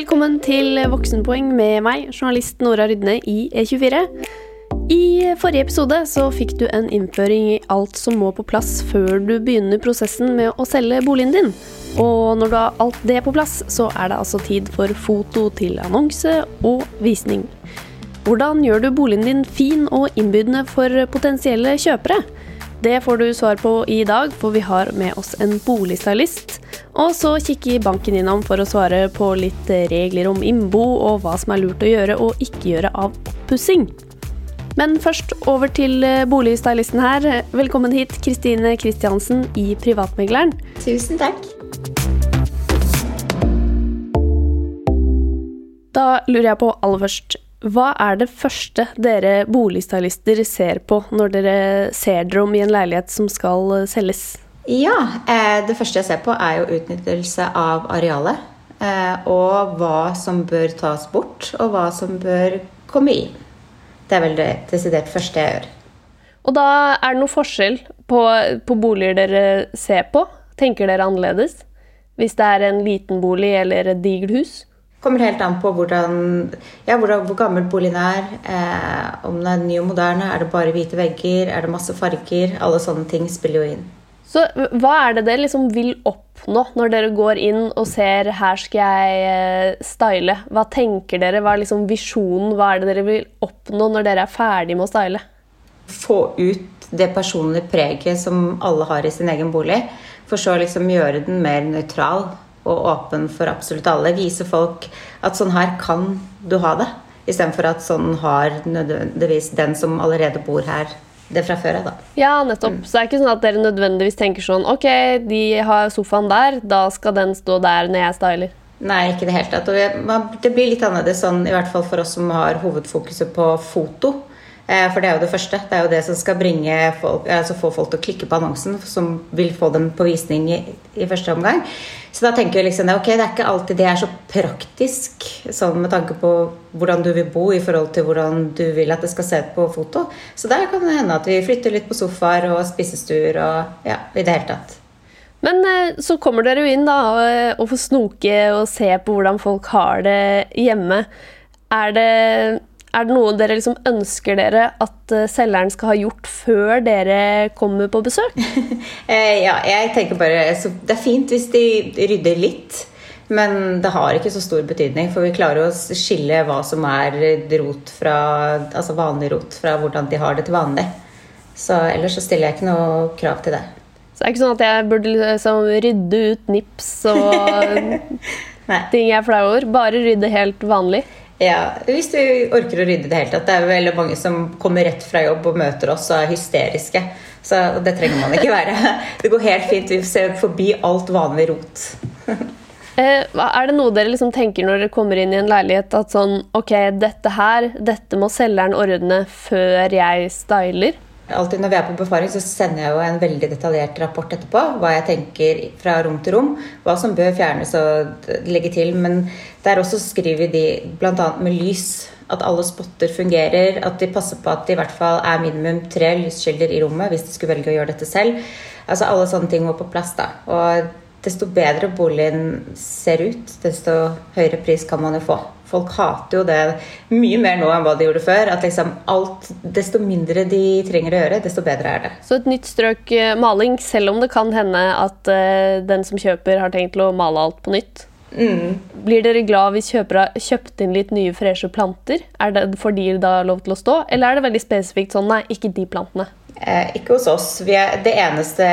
Velkommen til Voksenpoeng med meg, journalist Nora Rydne i E24. I forrige episode så fikk du en innføring i alt som må på plass før du begynner prosessen med å selge boligen din. Og når du har alt det på plass, så er det altså tid for foto til annonse og visning. Hvordan gjør du boligen din fin og innbydende for potensielle kjøpere? Det får du svar på i dag, for vi har med oss en boligstylist. Og så kikker banken innom for å svare på litt regler om innbo, og hva som er lurt å gjøre og ikke gjøre av oppussing. Men først over til boligstylisten her. Velkommen hit, Kristine Kristiansen i Privatmegleren. Tusen takk. Da lurer jeg på aller først hva er det første dere boligstylister ser på når dere ser dere om i en leilighet som skal selges? Ja, Det første jeg ser på, er jo utnyttelse av arealet. Og hva som bør tas bort, og hva som bør komme inn. Det er vel det desidert første jeg gjør. Og da er det noe forskjell på, på boliger dere ser på? Tenker dere annerledes? Hvis det er en liten bolig eller et digert hus? Kommer helt an på hvordan, ja, hvor, hvor gammel boligen er. Eh, om den er ny og moderne. Er det bare hvite vegger? Er det masse farger? Alle sånne ting spiller jo inn. Så hva er det dere liksom vil oppnå når dere går inn og ser her skal jeg eh, style? Hva tenker dere? Hva er liksom visjonen? Hva er det dere vil oppnå når dere er ferdig med å style? Få ut det personlige preget som alle har i sin egen bolig. For så liksom gjøre den mer nøytral og åpen for absolutt alle. Vise folk at sånn her kan du ha det. Istedenfor at sånn har nødvendigvis den som allerede bor her, det fra før av. Ja, nettopp. Mm. Så det er ikke sånn at dere nødvendigvis tenker sånn Ok, de har sofaen der, da skal den stå der når jeg styler. Nei, ikke i det hele tatt. Og det blir litt annerledes sånn, i hvert fall for oss som har hovedfokuset på foto. Eh, for det er jo det første. Det er jo det som skal bringe folk, altså få folk til å klikke på annonsen, som vil få dem på visning i, i første omgang. Så da tenker vi liksom ok, det er ikke alltid det er så praktisk sånn med tanke på hvordan du vil bo i forhold til hvordan du vil at det skal se ut på foto. Så der kan det hende at vi flytter litt på sofaer og spisestuer og ja, i det hele tatt. Men eh, så kommer dere jo inn da og får snoke og se på hvordan folk har det hjemme. Er det er det noe dere liksom ønsker dere at eh, selgeren skal ha gjort før dere kommer på besøk? Eh, ja, jeg tenker bare Det er fint hvis de rydder litt. Men det har ikke så stor betydning, for vi klarer å skille hva som er rot fra, altså vanlig rot, fra hvordan de har det til vanlig. Så ellers så stiller jeg ikke noe krav til det. Så det er ikke sånn at jeg burde liksom rydde ut nips og ting jeg er flau over? Bare rydde helt vanlig? Ja, Hvis du orker å rydde det hele tatt. Det er veldig mange som kommer rett fra jobb og møter oss og er hysteriske. Så det trenger man ikke være. Det går helt fint. Vi ser forbi alt vanlig rot. Eh, er det noe dere liksom tenker når dere kommer inn i en leilighet at sånn Ok, dette her, dette må selgeren ordne før jeg styler? Alltid når vi er på befaring, så sender jeg jo en veldig detaljert rapport etterpå. Hva jeg tenker fra rom til rom. Hva som bør fjernes og legge til. Men der også skriver de bl.a. med lys. At alle spotter fungerer. At de passer på at det i hvert fall er minimum tre lyskilder i rommet hvis de skulle velge å gjøre dette selv. Altså Alle sånne ting må på plass. da. Og desto bedre boligen ser ut, desto høyere pris kan man jo få. Folk hater jo det mye mer nå enn hva de gjorde før. At liksom alt, Desto mindre de trenger å gjøre, desto bedre er det. Så et nytt strøk eh, maling, selv om det kan hende at uh, den som kjøper, har tenkt å male alt på nytt? Mm. Blir dere glad hvis kjøpere har kjøpt inn litt nye, freshe planter? Er det, Får de da lov til å stå, eller er det veldig spesifikt sånn nei, ikke de plantene? Eh, ikke hos oss. Er, det eneste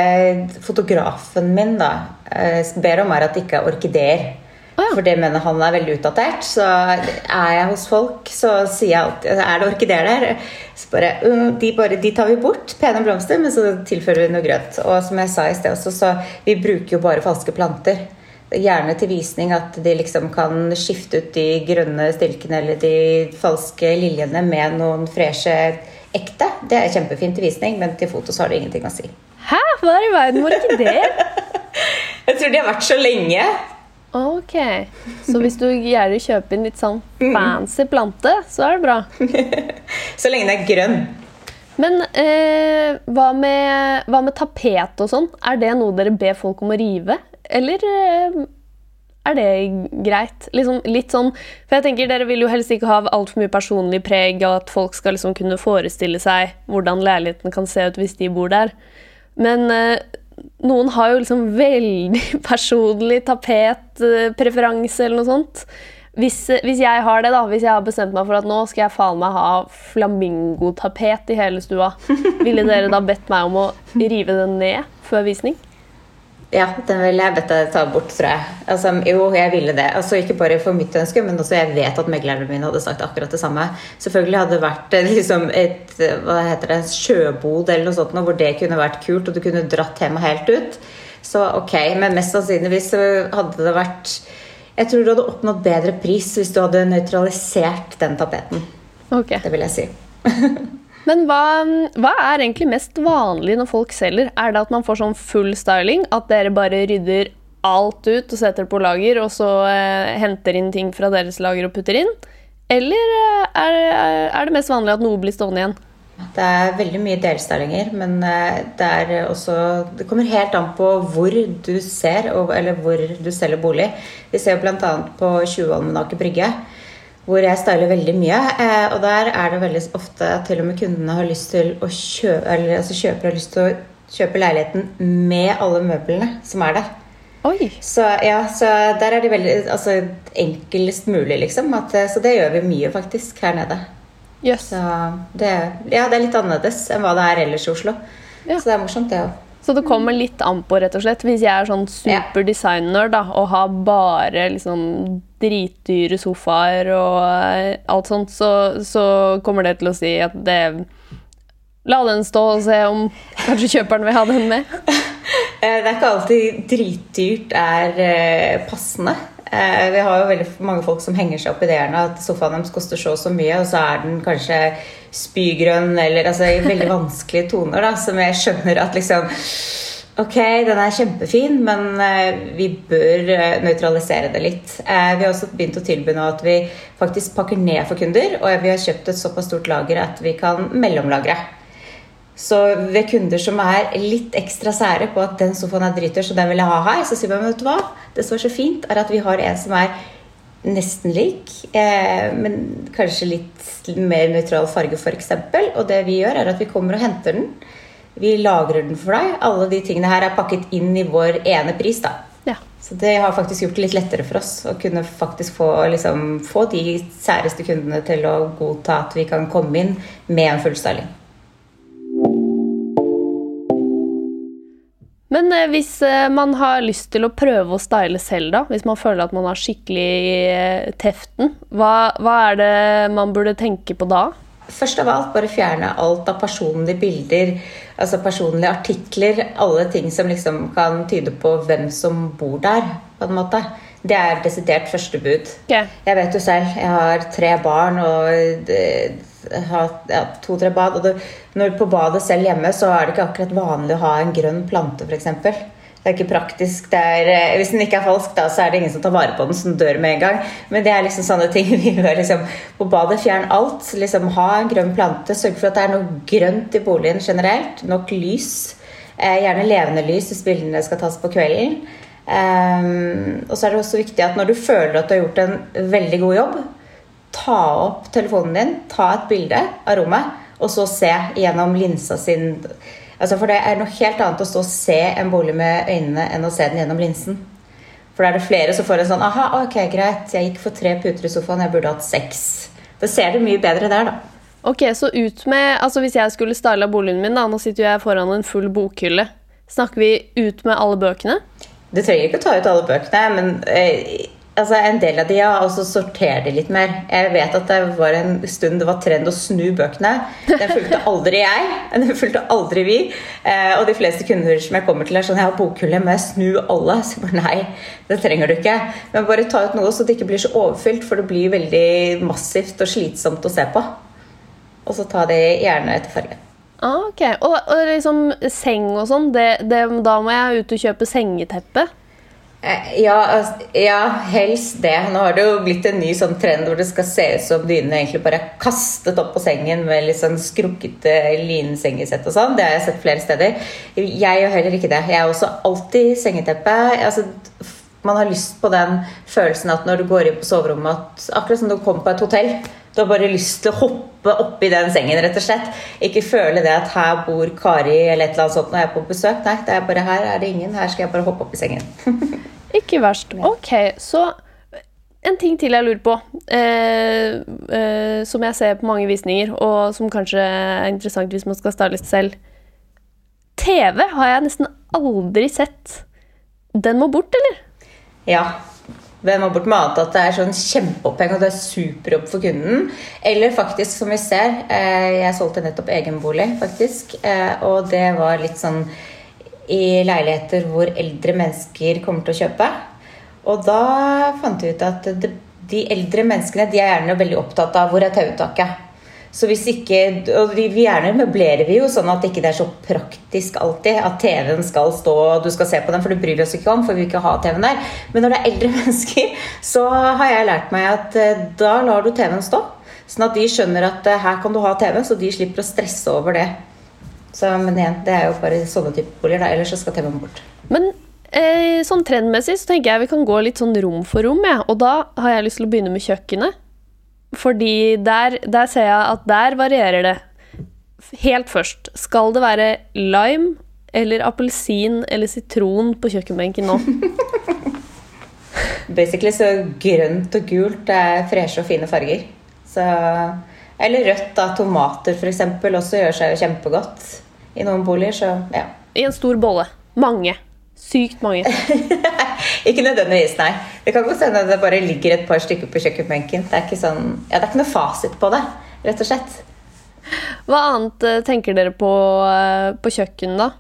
fotografen min da, eh, ber om, er at det ikke er orkideer. Oh, ja. For det mener han er veldig utdatert. Så er jeg hos folk, så sier jeg alltid Er det orkideer der? Så bare, uh, de, bare, de tar vi bort, pene blomster, men så tilfører vi noe grønt. Og som jeg sa i sted også, så vi bruker jo bare falske planter. Gjerne til visning at de liksom kan skifte ut de grønne stilkene eller de falske liljene med noen freshe ekte. Det er kjempefint til visning, men til foto så har det ingenting å si. Hæ? Hva er i verden med orkideer? Jeg tror de har vært så lenge. Ok, Så hvis du gjerne kjøper en litt sånn mm. fancy plante, så er det bra? så lenge den er grønn. Men eh, hva, med, hva, med, tapet og sånn? Er det noe dere ber folk om å rive? Eller eh, er det greit? Liksom, litt sånn, for jeg tenker Dere vil jo helst ikke ha altfor mye personlig preg, og at folk skal liksom kunne forestille seg hvordan leiligheten kan se ut hvis de bor der. Men eh, noen har jo liksom veldig personlig tapetpreferanse eller noe sånt. Hvis, hvis, jeg har det, da, hvis jeg har bestemt meg for at nå skal jeg faen meg ha flamingotapet i hele stua, ville dere da bedt meg om å rive den ned før visning? Ja, den ville jeg bedt deg ta bort, tror jeg. Altså, jo, jeg ville det. Altså, ikke bare for mitt ønske, men også jeg vet at meglerne mine hadde sagt akkurat det samme. Selvfølgelig hadde det vært eh, liksom, et hva heter det, sjøbod eller noe sånt, hvor det kunne vært kult, og du kunne dratt hjemme helt ut. Så ok, men mest sannsynligvis hadde det vært jeg tror du hadde oppnådd bedre pris hvis du hadde nøytralisert den tapeten. Okay. Det vil jeg si. Men hva, hva, er egentlig mest vanlig når folk selger? Er det at man får sånn full styling? At dere bare rydder alt ut og setter på lager, og så eh, henter inn ting fra deres lager og putter inn? Eller eh, er, er det mest vanlig at noe blir stående igjen? Det er veldig mye delstylinger, men eh, det er også Det kommer helt an på hvor du ser, eller hvor du selger bolig. Vi ser jo bl.a. på Tjuvholmen Aker Brygge, hvor jeg styler veldig mye. Eh, og der er det veldig ofte til og med kundene har lyst til å kjøpe Eller altså kjøper har lyst til å kjøpe leiligheten med alle møblene som er der. Oi. Så ja, så der er det veldig altså, enklest mulig, liksom. At, eh, så det gjør vi mye, faktisk, her nede. Yes. Så det, ja, det er litt annerledes enn hva det er ellers i Oslo. Ja. Så det er morsomt, det òg. Så det kommer litt an på, rett og slett. Hvis jeg er sånn super designer da, og har bare liksom dritdyre sofaer og eh, alt sånt, så, så, kommer det til å si at det La den stå og se om kanskje kjøperen vil ha den med. Eh, det er ikke alltid dritdyrt er eh, passende. Eh, vi har jo veldig mange folk som henger seg opp i det at sofaen deres koster så og så mye, og så er den kanskje spygrønn eller altså i veldig vanskelige toner, da, som jeg skjønner at liksom Ok, den er kjempefin, men uh, vi bør uh, nøytralisere det litt. Vi har også begynt å tilby nå at vi faktisk pakker ned for kunder, og vi har kjøpt et såpass stort lager at vi kan mellomlagre. Så ved kunder som er litt ekstra sære på at den sofaen er dritdyr, så den vil jeg ha her, så sier man vet du hva, det som er så fint, er at vi har en som er nesten lik, eh, men kanskje litt mer nøytral farge, f.eks. Og det vi gjør, er at vi kommer og henter den. Vi lagrer den for deg. Alle de tingene her er pakket inn i vår ene pris. da. Ja. Så det har faktisk gjort det litt lettere for oss å kunne faktisk få, liksom, få de særeste kundene til å godta at vi kan komme inn med en fullstyling. Men eh, hvis eh, man har lyst til å prøve å style selv, da, hvis man føler at man har skikkelig eh, teften, hva, hva er det man burde tenke på da? Først av alt bare fjerne alt av personlige bilder, altså personlige artikler. Alle ting som liksom kan tyde på hvem som bor der, på en måte. Det er desidert første bud. Okay. Jeg vet jo selv, jeg har tre barn og har ja, to-tre bad. Og det, når på badet selv hjemme, så er det ikke akkurat vanlig å ha en grønn plante, f.eks. Det er ikke praktisk. Er, eh, hvis den ikke er falsk, da, så er det ingen som tar vare på den, den dør med en gang. Men det er liksom sånne ting vi gjør liksom, på badet. Fjern alt. Liksom, ha en grønn plante. Sørg for at det er noe grønt i boligen generelt. Nok lys. Eh, gjerne levende lys hvis bildene skal tas på kvelden. Um, og så er det også viktig at når du føler at du har gjort en veldig god jobb, ta opp telefonen din, ta et bilde av rommet, og så se gjennom linsa sin altså For det er noe helt annet å stå og se en bolig med øynene enn å se den gjennom linsen. For da er det flere som får en sånn Aha, ok, greit, jeg gikk for tre puter i sofaen, jeg burde hatt seks. Da ser du mye bedre der, da. Ok, så ut med Altså hvis jeg skulle styla boligen min, da, nå sitter jeg foran en full bokhylle. Snakker vi ut med alle bøkene? Du trenger ikke å ta ut alle bøkene, men eh, altså en del av de, ja, og så sorterer de litt mer. Jeg vet at det var en stund det var trend å snu bøkene. Den fulgte aldri jeg. Den fulgte aldri vi. Eh, og de fleste kunder som jeg kommer til, er sånn Jeg har bokhylle, må jeg snu alle? Så nei, det trenger du ikke. Men bare ta ut noe så det ikke blir så overfylt, for det blir veldig massivt og slitsomt å se på. Og så ta det gjerne etter fargen. Ah, ok. Og, og, liksom seng og sånn, da må jeg ut og kjøpe sengeteppe? Eh, ja, altså, ja, helst det. Nå har det jo blitt en ny sånn trend hvor det skal se ut som dynene egentlig bare er kastet opp på sengen med litt sånn skrukkete linsengesett og sånn. Det har jeg sett flere steder. Jeg gjør heller ikke det. Jeg er også alltid sengeteppe. Altså, Man har lyst på den følelsen at når du går inn på soverommet at Akkurat som du kommer på et hotell. Du har bare lyst til å hoppe oppi den sengen, rett og slett. Ikke føle det at her bor Kari eller et eller annet sånt når jeg er på besøk. Nei, det er bare her er det ingen. Her skal jeg bare hoppe opp i sengen. Ikke verst. Ok, så en ting til jeg lurer på, eh, eh, som jeg ser på mange visninger, og som kanskje er interessant hvis man skal starte litt selv. TV har jeg nesten aldri sett. Den må bort, eller? Ja. Den må Mat at det er sånn kjempeoppheng og det er superjobb for kunden. Eller faktisk, som vi ser eh, Jeg solgte nettopp egenbolig, faktisk. Eh, og det var litt sånn i leiligheter hvor eldre mennesker kommer til å kjøpe. Og da fant vi ut at de eldre menneskene de er gjerne veldig opptatt av hvor er TV-uttaket. Så hvis ikke, og vi gjerne møblerer vi jo sånn at det ikke er så praktisk alltid at TV-en skal stå og du skal se på den, for det bryr vi oss ikke om, for vi vil ikke ha TV-en der. Men når det er eldre mennesker, så har jeg lært meg at eh, da lar du TV-en stå. Sånn at de skjønner at eh, her kan du ha TV, så de slipper å stresse over det. Så, men igjen, det er jo bare sånne typer boliger, da. Ellers så skal TV-en bort. Men eh, sånn trendmessig så tenker jeg vi kan gå litt sånn rom for rom, ja. og da har jeg lyst til å begynne med kjøkkenet. Fordi der, der ser jeg at der varierer det. Helt først, skal det være lime eller appelsin eller sitron på kjøkkenbenken nå? Basically så grønt og gult er freshe og fine farger. Så, eller rødt, da. Tomater f.eks. også gjør seg kjempegodt i noen boliger. Så ja. I en stor bolle. Mange. Sykt mange. ikke nødvendigvis, nei. Det kan godt hende det bare ligger et par stykker på kjøkkenbenken. Det er ikke, sånn, ja, det er ikke noe fasit på det, rett og slett. Hva annet uh, tenker dere på uh, på kjøkken, da?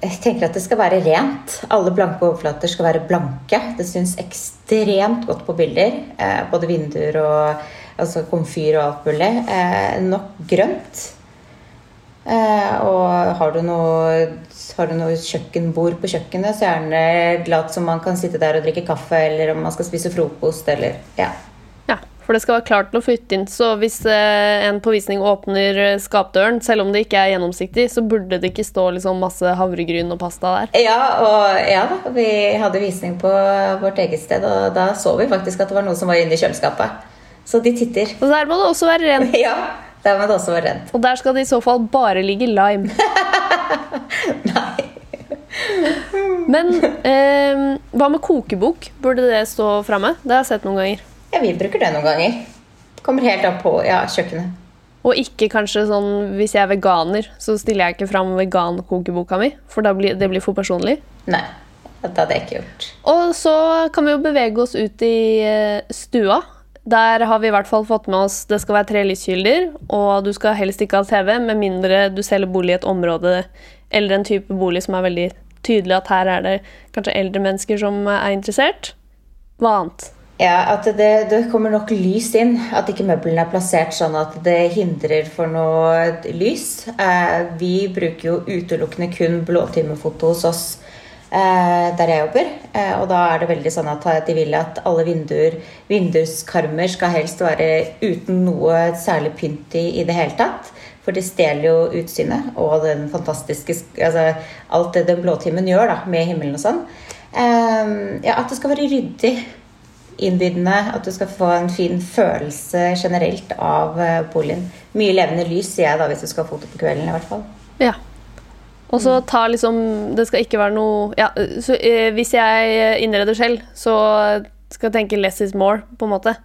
Jeg tenker at det skal være rent. Alle blanke overflater skal være blanke. Det syns ekstremt godt på bilder. Eh, både vinduer og altså komfyr og alt mulig. Eh, nok grønt. Eh, og har du noe har du noe kjøkkenbord på kjøkkenet, så gjerne glatt som man kan sitte der og drikke kaffe, eller om man skal spise frokost, eller ja. ja for det skal være klart til å flytte inn. Så hvis eh, en på visning åpner eh, skapdøren, selv om det ikke er gjennomsiktig, så burde det ikke stå liksom masse havregryn og pasta der. Ja, og ja. Vi hadde visning på vårt eget sted, og da så vi faktisk at det var noe som var inne i kjøleskapet. Så de titter. Og der må det også være rent. ja, der må du også være redd. Og der skal det i så fall bare ligge lime. Nei. Men eh, hva med kokebok? Burde det stå framme? Det har jeg sett noen ganger. Ja, vi bruker det noen ganger. Kommer helt an på ja, kjøkkenet. Og ikke kanskje sånn hvis jeg er veganer, så stiller jeg ikke fram vegankokeboka mi. For da blir, det blir for personlig. Nei, det hadde jeg ikke gjort. Og så kan vi jo bevege oss ut i eh, stua. Der har vi i hvert fall fått med oss det skal være tre lyskilder, og du skal helst ikke ha TV, med mindre du selger bolig i et område eller en type bolig som er veldig tydelig at her er det kanskje eldre mennesker som er interessert. Hva annet? Ja, At det, det kommer nok lys inn. At ikke møblene er plassert sånn at det hindrer for noe lys. Eh, vi bruker jo utelukkende kun blåtimefoto hos oss der jeg jobber. Eh, og da er det veldig sånn at de vil at alle vinduer, vinduskarmer skal helst være uten noe særlig pynt i i det hele tatt. For det stjeler jo utsynet og den fantastiske altså, Alt det den blåtimen gjør da, med himmelen og sånn. Um, ja, at det skal være ryddig, innbydende. At du skal få en fin følelse generelt av boligen. Mye levende lys, sier jeg da, hvis du skal ha foto på kvelden. i hvert fall. Ja. Og så ta liksom Det skal ikke være noe ja, så, eh, Hvis jeg innreder selv, så skal jeg tenke 'less is more', på en måte.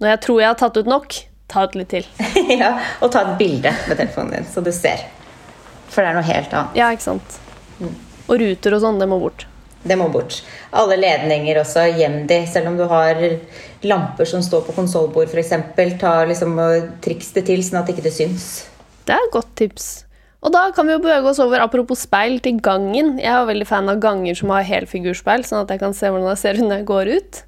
Når jeg tror jeg har tatt ut nok, ta ut litt til. ja, Og ta et bilde med telefonen din, så du ser. For det er noe helt annet. Ja, ikke sant. Mm. Og ruter og sånn, det må bort. Det må bort. Alle ledninger også. Gjem de. Selv om du har lamper som står på konsollbord f.eks. Ta liksom triks det til, sånn at det ikke syns. Det er et godt tips. Og da kan vi jo bevege oss over, apropos speil, til gangen. Jeg er veldig fan av ganger som har helfigurspeil, sånn at jeg kan se hvordan jeg ser når jeg går ut.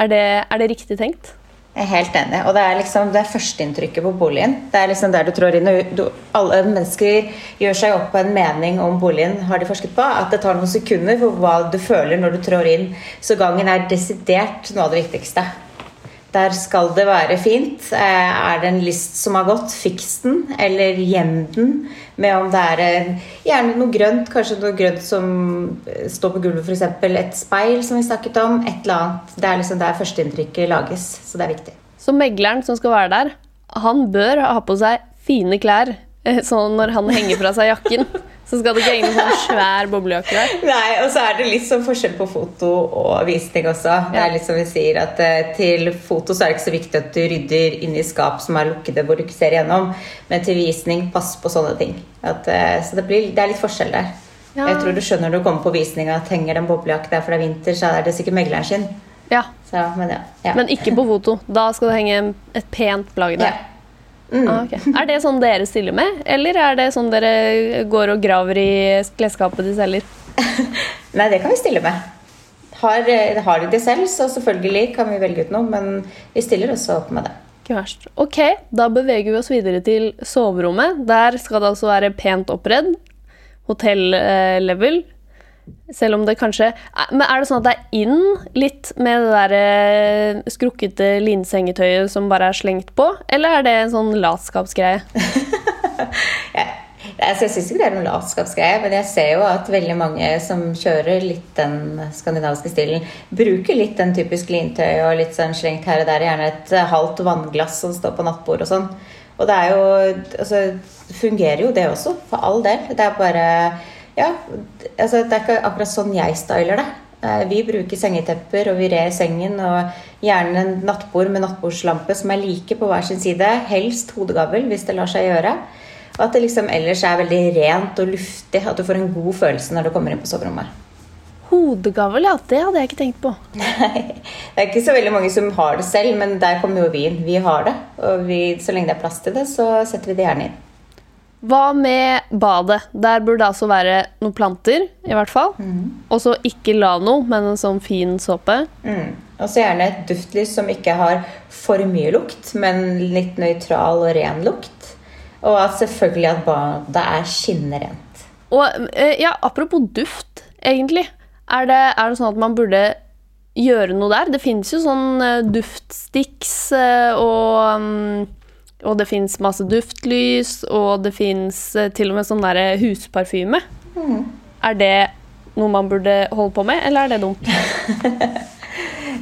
Er det, er det riktig tenkt? Jeg er helt enig. Og det er liksom det er førsteinntrykket på boligen. Det er liksom der du trår inn. Du, alle mennesker gjør seg opp på en mening om boligen, har de forsket på. At det tar noen sekunder for hva du føler når du trår inn. Så gangen er desidert noe av det viktigste. Der skal det være fint. Eh, er det en list som har gått, fiks den, eller gjem den. Med om det er gjerne noe grønt, kanskje noe grønt som eh, står på gulvet, f.eks. et speil, som vi snakket om. Et eller annet. Det er liksom der førsteinntrykket lages, så det er viktig. Så megleren som skal være der, han bør ha på seg fine klær, eh, sånn når han henger fra seg jakken. Så skal det ikke henge sånn svær boblejakke der. Nei, og så er det litt sånn forskjell på foto og visning også. Det er litt som vi sier at uh, Til foto så er det ikke så viktig at du rydder inn i skap som er lukkede, hvor du ikke ser igjennom. Men til visning, pass på sånne ting. At, uh, så det, blir, det, er litt forskjell der. Ja. Jeg tror du skjønner når du kommer på visning at henger det en boblejakke der for det er vinter, så er det sikkert megleren sin. Ja. Så, men, ja. men, ikke på foto. Da skal det henge et pent plagg der. Mm. Ah, okay. Er det sånn dere stiller med, eller er det sånn dere går og graver i klesskapet de selger? Nei, det kan vi stille med. Har, har, de det selv, så selvfølgelig kan vi velge ut noe, men vi stiller også opp med det. Ikke verst. Ok, da beveger vi oss videre til soverommet. Der skal det altså være pent oppredd. Hotell-level. Selv om det kanskje Men er det sånn at det er inn litt med det der eh, skrukkete linsengetøyet som bare er slengt på, eller er det en sånn latskapsgreie? ja. Altså, jeg syns ikke det er noen latskapsgreie, men jeg ser jo at veldig mange som kjører litt den skandinaviske stilen, bruker litt den typisk lintøy og litt sånn slengt her og der. Gjerne et halvt vannglass som står på nattbord og sånn. Og det er jo Altså, fungerer jo det også, for all del. Det er bare ja, altså det er ikke akkurat sånn jeg styler det. Eh, vi bruker sengetepper, og vi rer sengen, og gjerne en nattbord med nattbordslampe som er like på hver sin side. Helst hodegavl, hvis det lar seg gjøre. Og at det liksom ellers er veldig rent og luftig. At du får en god følelse når du kommer inn på soverommet. Hodegavl, ja. Det hadde jeg ikke tenkt på. Nei, Det er ikke så veldig mange som har det selv, men der kommer jo vi inn. Vi har det. Og vi, så lenge det er plass til det, så setter vi det gjerne inn. Hva med badet? Der burde det altså være noen planter, i hvert fall. Mm. Og så ikke Lano, men en sånn fin såpe. Mm. Og så gjerne et duftlys som ikke har for mye lukt, men litt nøytral og ren lukt. Og at selvfølgelig at badet er skinnrent. Og eh, ja, apropos duft, egentlig. Er det, er det sånn at man burde gjøre noe der? Det fins jo sånn uh, duftsticks uh, og um, og det fins masse duftlys, og det fins eh, til og med sånn derre husparfyme. Mm. Er det noe man burde holde på med, eller er det dumt?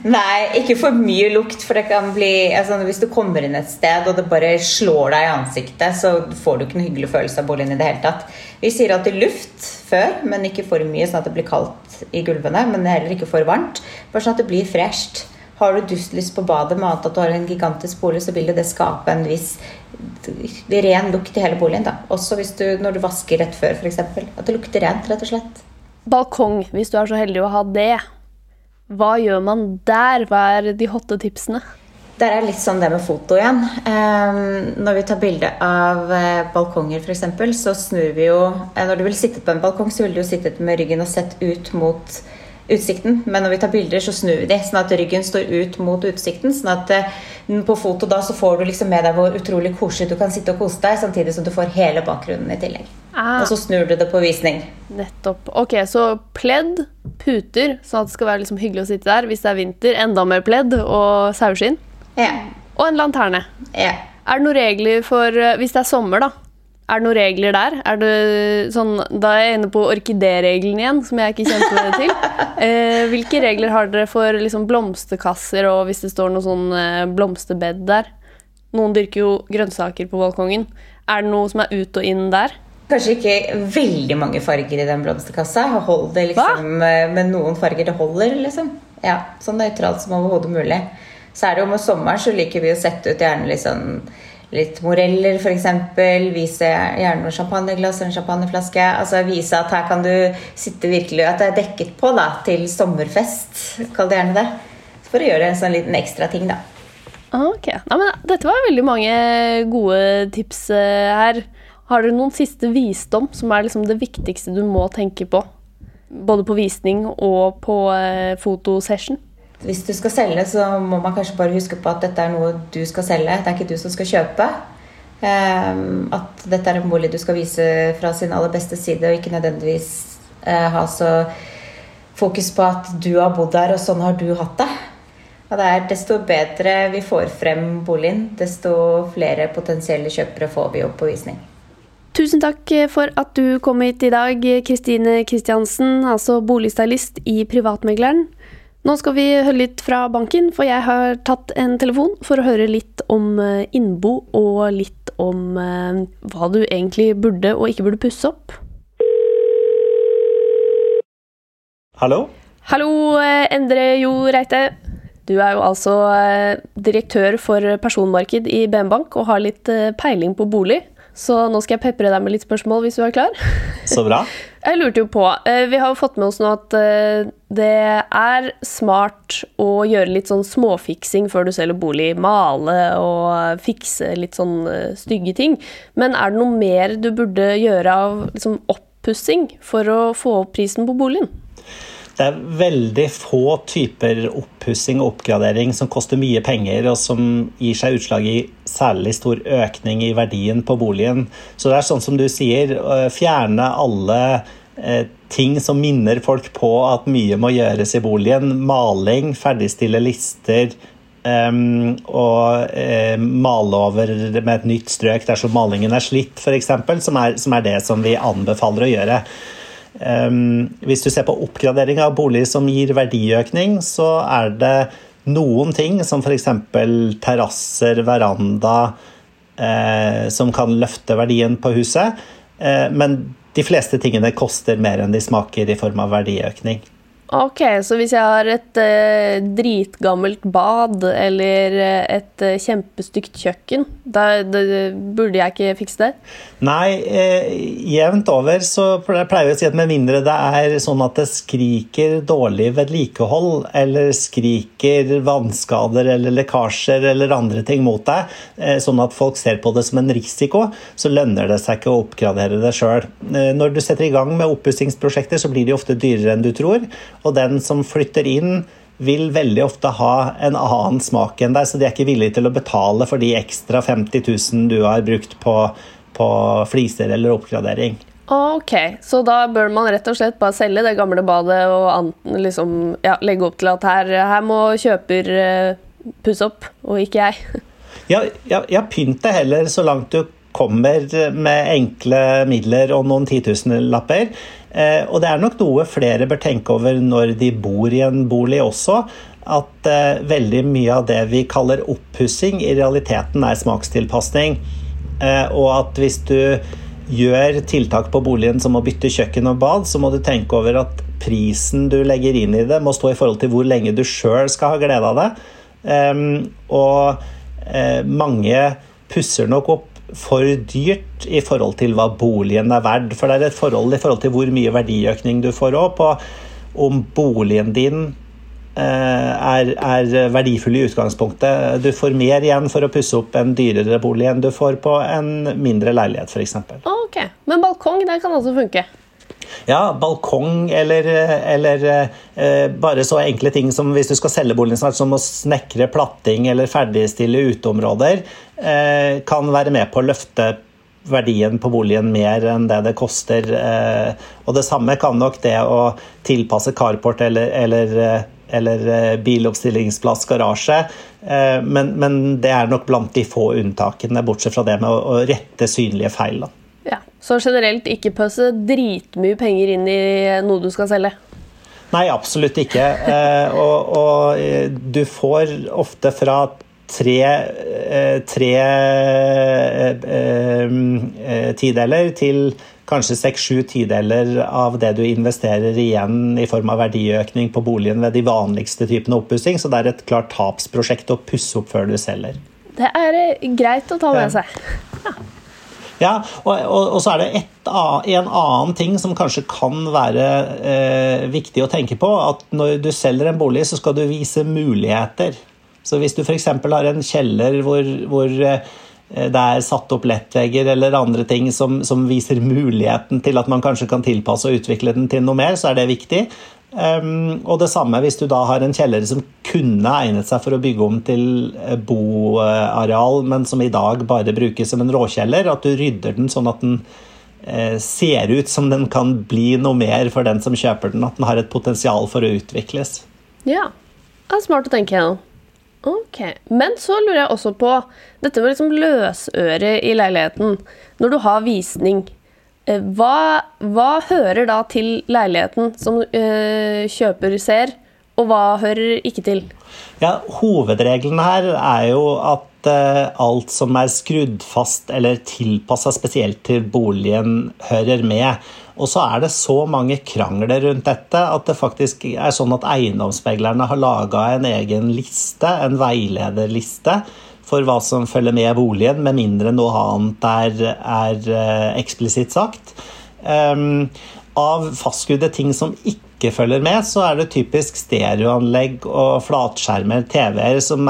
Nei, ikke for mye lukt, for det kan bli altså, Hvis du kommer inn et sted og det bare slår deg i ansiktet, så får du ikke en hyggelig følelse av boligen i det hele tatt. Vi sier alltid luft før, men ikke for mye, sånn at det blir kaldt i gulvene. Men heller ikke for varmt, bare sånn at det blir fresht. Har du dustlyst på badet med annet at du har en gigantisk bolig, så vil det skape en viss ren lukt i hele boligen. da. Også du, når du vasker rett før, f.eks. At det lukter rent, rett og slett. Balkong, hvis du er så heldig å ha det. Hva gjør man der? Hva er de hotte tipsene? Der er litt sånn det med foto igjen. Um, når vi tar bilde av uh, balkonger f.eks., så snur vi jo uh, Når du vil sitte på en balkong, så vil du jo sitte med ryggen og sett ut mot utsikten. Men når vi tar bilder, så snur vi de, sånn at ryggen står ut mot utsikten. sånn at eh, på foto da så får du liksom med deg hvor utrolig koselig du kan sitte og kose deg, samtidig som du får hele bakgrunnen i tillegg. Ah. Og så snur du det på visning. Nettopp. Ok, Så pledd, puter, sånn at det skal være liksom hyggelig å sitte der. Hvis det er vinter, enda mer pledd og saueskinn. Ja. Og en lanterne. Ja. Er det noen regler for eh, Hvis det er sommer, da? Er det noen regler der? Er det sånn, da er jeg inne på orkidéregelen igjen, som jeg ikke kjente til. Eh, hvilke regler har dere for liksom, blomsterkasser og hvis det står noe sånn eh, blomsterbed der? Noen dyrker jo grønnsaker på balkongen. Er det noe som er ut og inn der? Kanskje ikke veldig mange farger i den blomsterkassa. Hold det liksom Hva? Eh, med noen farger det holder, liksom. Ja, Så nøytralt som overhodet mulig. Så er det jo med sommeren så liker vi å sette ut gjerne litt sånn litt moreller, f.eks. Vise gjerne noen champagneglass eller en champagneflaske. Altså Vise at her kan du sitte virkelig At det er dekket på da, til sommerfest. Kall det gjerne det. For å gjøre en sånn liten ekstra ting, da. Ok. Men, dette var veldig mange gode tips uh, her. Har dere noen siste visdom som er liksom det viktigste du må tenke på? Både på visning og på uh, fotosession? Hvis du skal selge, så må man kanskje bare huske på at dette er noe du skal selge. Det er ikke du som skal kjøpe. Um, at dette er en bolig du skal vise fra sin aller beste side, og ikke nødvendigvis uh, ha så fokus på at du har bodd der, og sånn har du hatt det. Og det er desto bedre vi får frem boligen, desto flere potensielle kjøpere får vi opp på visning. Tusen takk for at du kom hit i dag, Kristine Kristiansen, altså boligstylist i Privatmegleren. Nå skal vi høre litt fra banken, for jeg har tatt en telefon for å høre litt om eh, innbo og litt om eh, hva du egentlig burde og ikke burde pusse opp. Hallo? Hallo, eh, Endre Jo Reite. Du er jo altså direktør for personmarked i BM Bank og har litt peiling på bolig. Så nå skal jeg pepre deg med litt spørsmål hvis du er klar. Så bra. Jeg lurte jo på eh, Vi har jo fått med oss nå at eh, det er smart å gjøre litt sånn småfiksing før du selger bolig. Male og fikse litt sånn eh, stygge ting. Men er det noe mer du burde gjøre av liksom, oppussing for å få opp prisen på boligen? Det er veldig få typer oppussing og oppgradering som koster mye penger, og som gir seg utslag i særlig stor økning i verdien på boligen. Så det er sånn som du sier, fjerne alle eh, ting som minner folk på at mye må gjøres i boligen. Maling, ferdigstille lister. Um, og um, male over med et nytt strøk dersom malingen er slitt, f.eks., som, som er det som vi anbefaler å gjøre. Um, hvis du ser på oppgradering av bolig som gir verdiøkning, så er det noen ting, som f.eks. terrasser, veranda, eh, som kan løfte verdien på huset. Eh, men de fleste tingene koster mer enn de smaker i form av verdiøkning. Ok, så hvis jeg har et eh, dritgammelt bad eller eh, et eh, kjempestygt kjøkken, da, da, burde jeg ikke fikse det? Nei, eh, jevnt over så pleier vi å si at med mindre det er sånn at det skriker dårlig vedlikehold, eller skriker vannskader eller lekkasjer eller andre ting mot deg, eh, sånn at folk ser på det som en risiko, så lønner det seg ikke å oppgradere det sjøl. Eh, når du setter i gang med oppussingsprosjekter, så blir de ofte dyrere enn du tror og den som flytter inn, vil veldig ofte ha en annen smak enn deg, så de er ikke villige til å betale for de ekstra 50 000 du har brukt på, på fliser eller oppgradering. Ok, så da bør man rett og slett bare selge det gamle badet og liksom, ja, legge opp til at her, her må kjøper uh, pusse opp, og ikke jeg. ja, ja, ja pynt det heller så langt du kommer med enkle midler og noen titusenlapper. Eh, og det er nok noe flere bør tenke over når de bor i en bolig også. At eh, veldig mye av det vi kaller oppussing, i realiteten er smakstilpasning. Eh, og at hvis du gjør tiltak på boligen som å bytte kjøkken og bad, så må du tenke over at prisen du legger inn i det, må stå i forhold til hvor lenge du sjøl skal ha glede av det. Og mange pusser nok opp for dyrt i forhold til hva boligen er verd. For det er et forhold i forhold til hvor mye verdiøkning du får òg, på om boligen din eh, er, er, verdifull i utgangspunktet. Du får mer igjen for å pusse opp en dyrere bolig enn du får på en mindre leilighet, f.eks. Ok, Men balkong det kan også funke? Ja, balkong eller, eller eh, bare så enkle ting som hvis du skal selge boligen snart, som å snekre platting eller ferdigstille uteområder, eh, kan være med på å løfte verdien på boligen mer enn det det koster. Eh, og det samme kan nok det å tilpasse carport eller, eller, eh, eller eh, biloppstillingsplass, garasje. Eh, men, men, det er nok blant de få unntakene, bortsett fra det med å, rette synlige feil. Da. Ja, Så generelt ikke pøse dritmye penger inn i noe du skal selge? Nei, absolutt ikke. Eh, og, og, eh, du får ofte fra tre, eh, tre tideler til kanskje seks-sju tideler av det du investerer igjen i form av verdiøkning på boligen ved de vanligste typene oppussing. Så det er et klart tapsprosjekt å pusse opp før du selger. Det er greit å ta med seg. Ja. Ja, og, og, og, så er det et, en annen ting som kanskje kan være eh, viktig å tenke på. At når du selger en bolig, så skal du vise muligheter. Så hvis du f.eks. har en kjeller hvor, hvor eh, det er satt opp lettvegger eller andre ting som, som, viser muligheten til at man kanskje kan tilpasse og utvikle den til noe mer, så er det viktig. Um, og det samme hvis du da har en kjeller som kunne egnet seg for å bygge om til eh, boareal, men som i dag bare brukes som en råkjeller. At du rydder den sånn at den eh, ser ut som den kan bli noe mer for den som kjøper den. At den har et potensial for å utvikles. Ja, det er smart å tenke gjennom. Ok, Men så lurer jeg også på dette med liksom løsøre i leiligheten. Når du har visning, hva, hva hører da til leiligheten som øh, kjøper ser, og hva hører ikke til? Ja, Hovedregelen her er jo at uh, alt som er skrudd fast eller tilpassa spesielt til boligen, hører med. Og så er det så mange krangler rundt dette at det faktisk er sånn at eiendomsmeglerne har laga en egen liste, en veilederliste, for hva som følger med boligen, med mindre noe annet er, er uh, eksplisitt sagt. Um, av fastskudde ting som ikke følger med, så er det typisk stereoanlegg og flatskjermer, TV-er, som,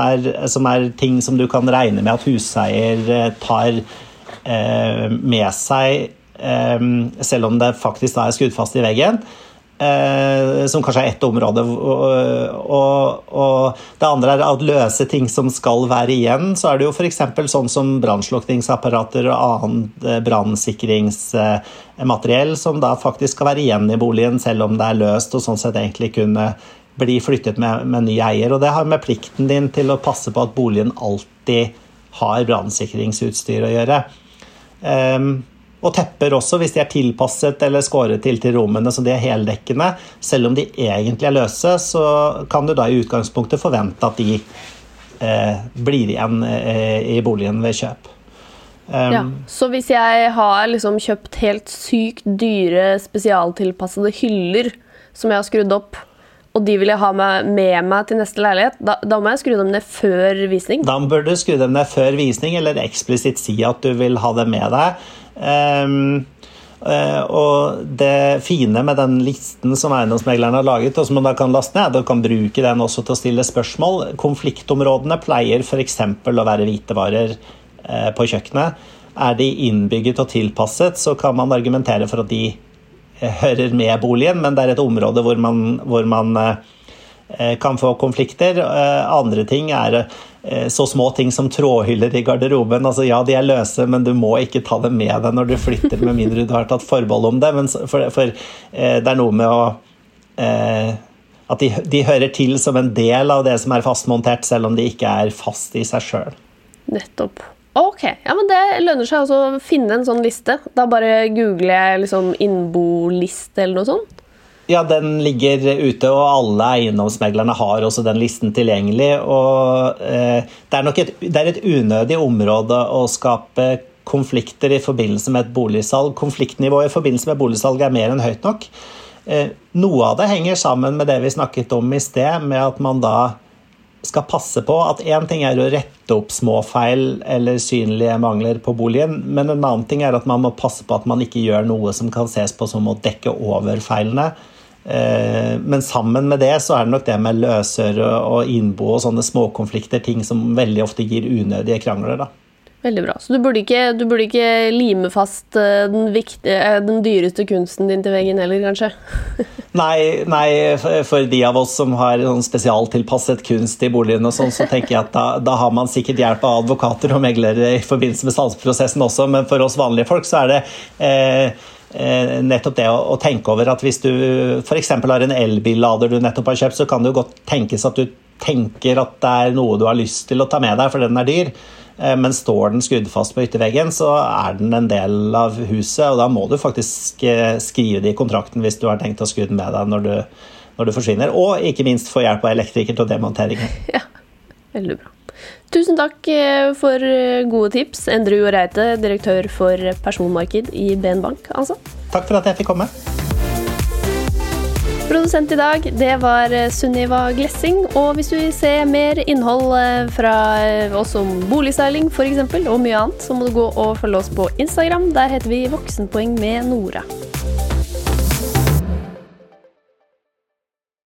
som, er ting som du kan regne med at huseier eh, tar eh, med seg, eh, selv om det faktisk er skuddfast i veggen. Eh, som kanskje er ett område. Og, og, og, det andre er at løse ting som skal være igjen. Så er det jo f.eks. sånn som brannslukningsapparater og annet eh, brannsikringsmateriell som da faktisk skal være igjen i boligen, selv om det er løst og sånn sett egentlig kunne bli flyttet med, med ny eier. Og det har med plikten din til å passe på at boligen alltid har brannsikringsutstyr å gjøre. Um, og tepper også, hvis de er tilpasset eller skåret til til rommene så de er heldekkende. Selv om de egentlig er løse, så kan du da i utgangspunktet forvente at de eh, blir igjen eh, i boligen ved kjøp. Um, ja, så hvis jeg har liksom kjøpt helt sykt dyre spesialtilpassede hyller som jeg har skrudd opp, og de vil jeg ha med, med meg til neste leilighet, da, da, må jeg skru dem ned før visning? Da bør du skru dem ned før visning, eller eksplisitt si at du vil ha dem med deg. Um, Uh, og det fine med den listen som eiendomsmegleren har laget, og som man da kan laste ned, og kan bruke den også til å stille spørsmål. Konfliktområdene pleier f.eks. å være hvitevarer uh, på kjøkkenet. Er de innbygget og tilpasset, så kan man argumentere for at de uh, hører med boligen, men det er et område hvor man, hvor man kan få konflikter. Andre ting er Eh, så små ting som trådhyller i garderoben. altså Ja, de er løse, men du må ikke ta dem med deg når du flytter, med mindre du har tatt forbehold om det. Men for, for eh, det er noe med å eh, At de, de, hører til som en del av det som er fastmontert, selv om de ikke er fast i seg sjøl. Nettopp. Ok, ja, men Det lønner seg også å finne en sånn liste. Da bare googler jeg liksom innboliste eller noe sånt. Ja, den ligger ute, og alle eiendomsmeglerne har også den listen tilgjengelig. og eh, Det er nok et, det er et unødig område å skape konflikter i forbindelse med et boligsalg. Konfliktnivået i forbindelse med boligsalg er mer enn høyt nok. Eh, noe av det henger sammen med det vi snakket om i sted, med at man da skal passe på at én ting er å rette opp småfeil eller synlige mangler på boligen, men en annen ting er at man må passe på at man ikke gjør noe som kan ses på som å dekke over feilene. Eh, men sammen med det så er det nok det med løsøre og innbo og sånne småkonflikter ting som veldig ofte gir unødige krangler. da. Veldig bra. Så du burde ikke, du burde ikke lime fast eh, den, viktige, eh, den, dyreste kunsten din til veggen heller, kanskje? nei, nei, for de av oss som har sånn spesialtilpasset kunst i boligen, og sånn, så tenker jeg at da, da, har man sikkert hjelp av advokater og meglere i forbindelse med salgsprosessen også, men for oss vanlige folk så er det eh, Eh, nettopp det å, tenke over at hvis du f.eks. har en elbillader du nettopp har kjøpt, så kan det jo godt tenkes at du tenker at det er noe du har lyst til å ta med deg, for den er dyr. Eh, men står den skrudd fast på ytterveggen, så er den en del av huset. Og da må du faktisk eh, skrive det i kontrakten hvis du har tenkt å skru den med deg når du, når du forsvinner. Og ikke minst få hjelp av elektriker til å demonteringen. Ja, veldig bra. Tusen takk eh, for gode tips, Endre Reite, direktør for personmarked i BN Bank. Altså. Takk for at jeg fikk komme. Produsent i dag, det var eh, Sunniva Glessing. Og hvis du vil se mer innhold fra oss om boligstyling f.eks., og mye annet, så må du gå og følge oss på Instagram. Der heter vi Voksenpoeng med Nora.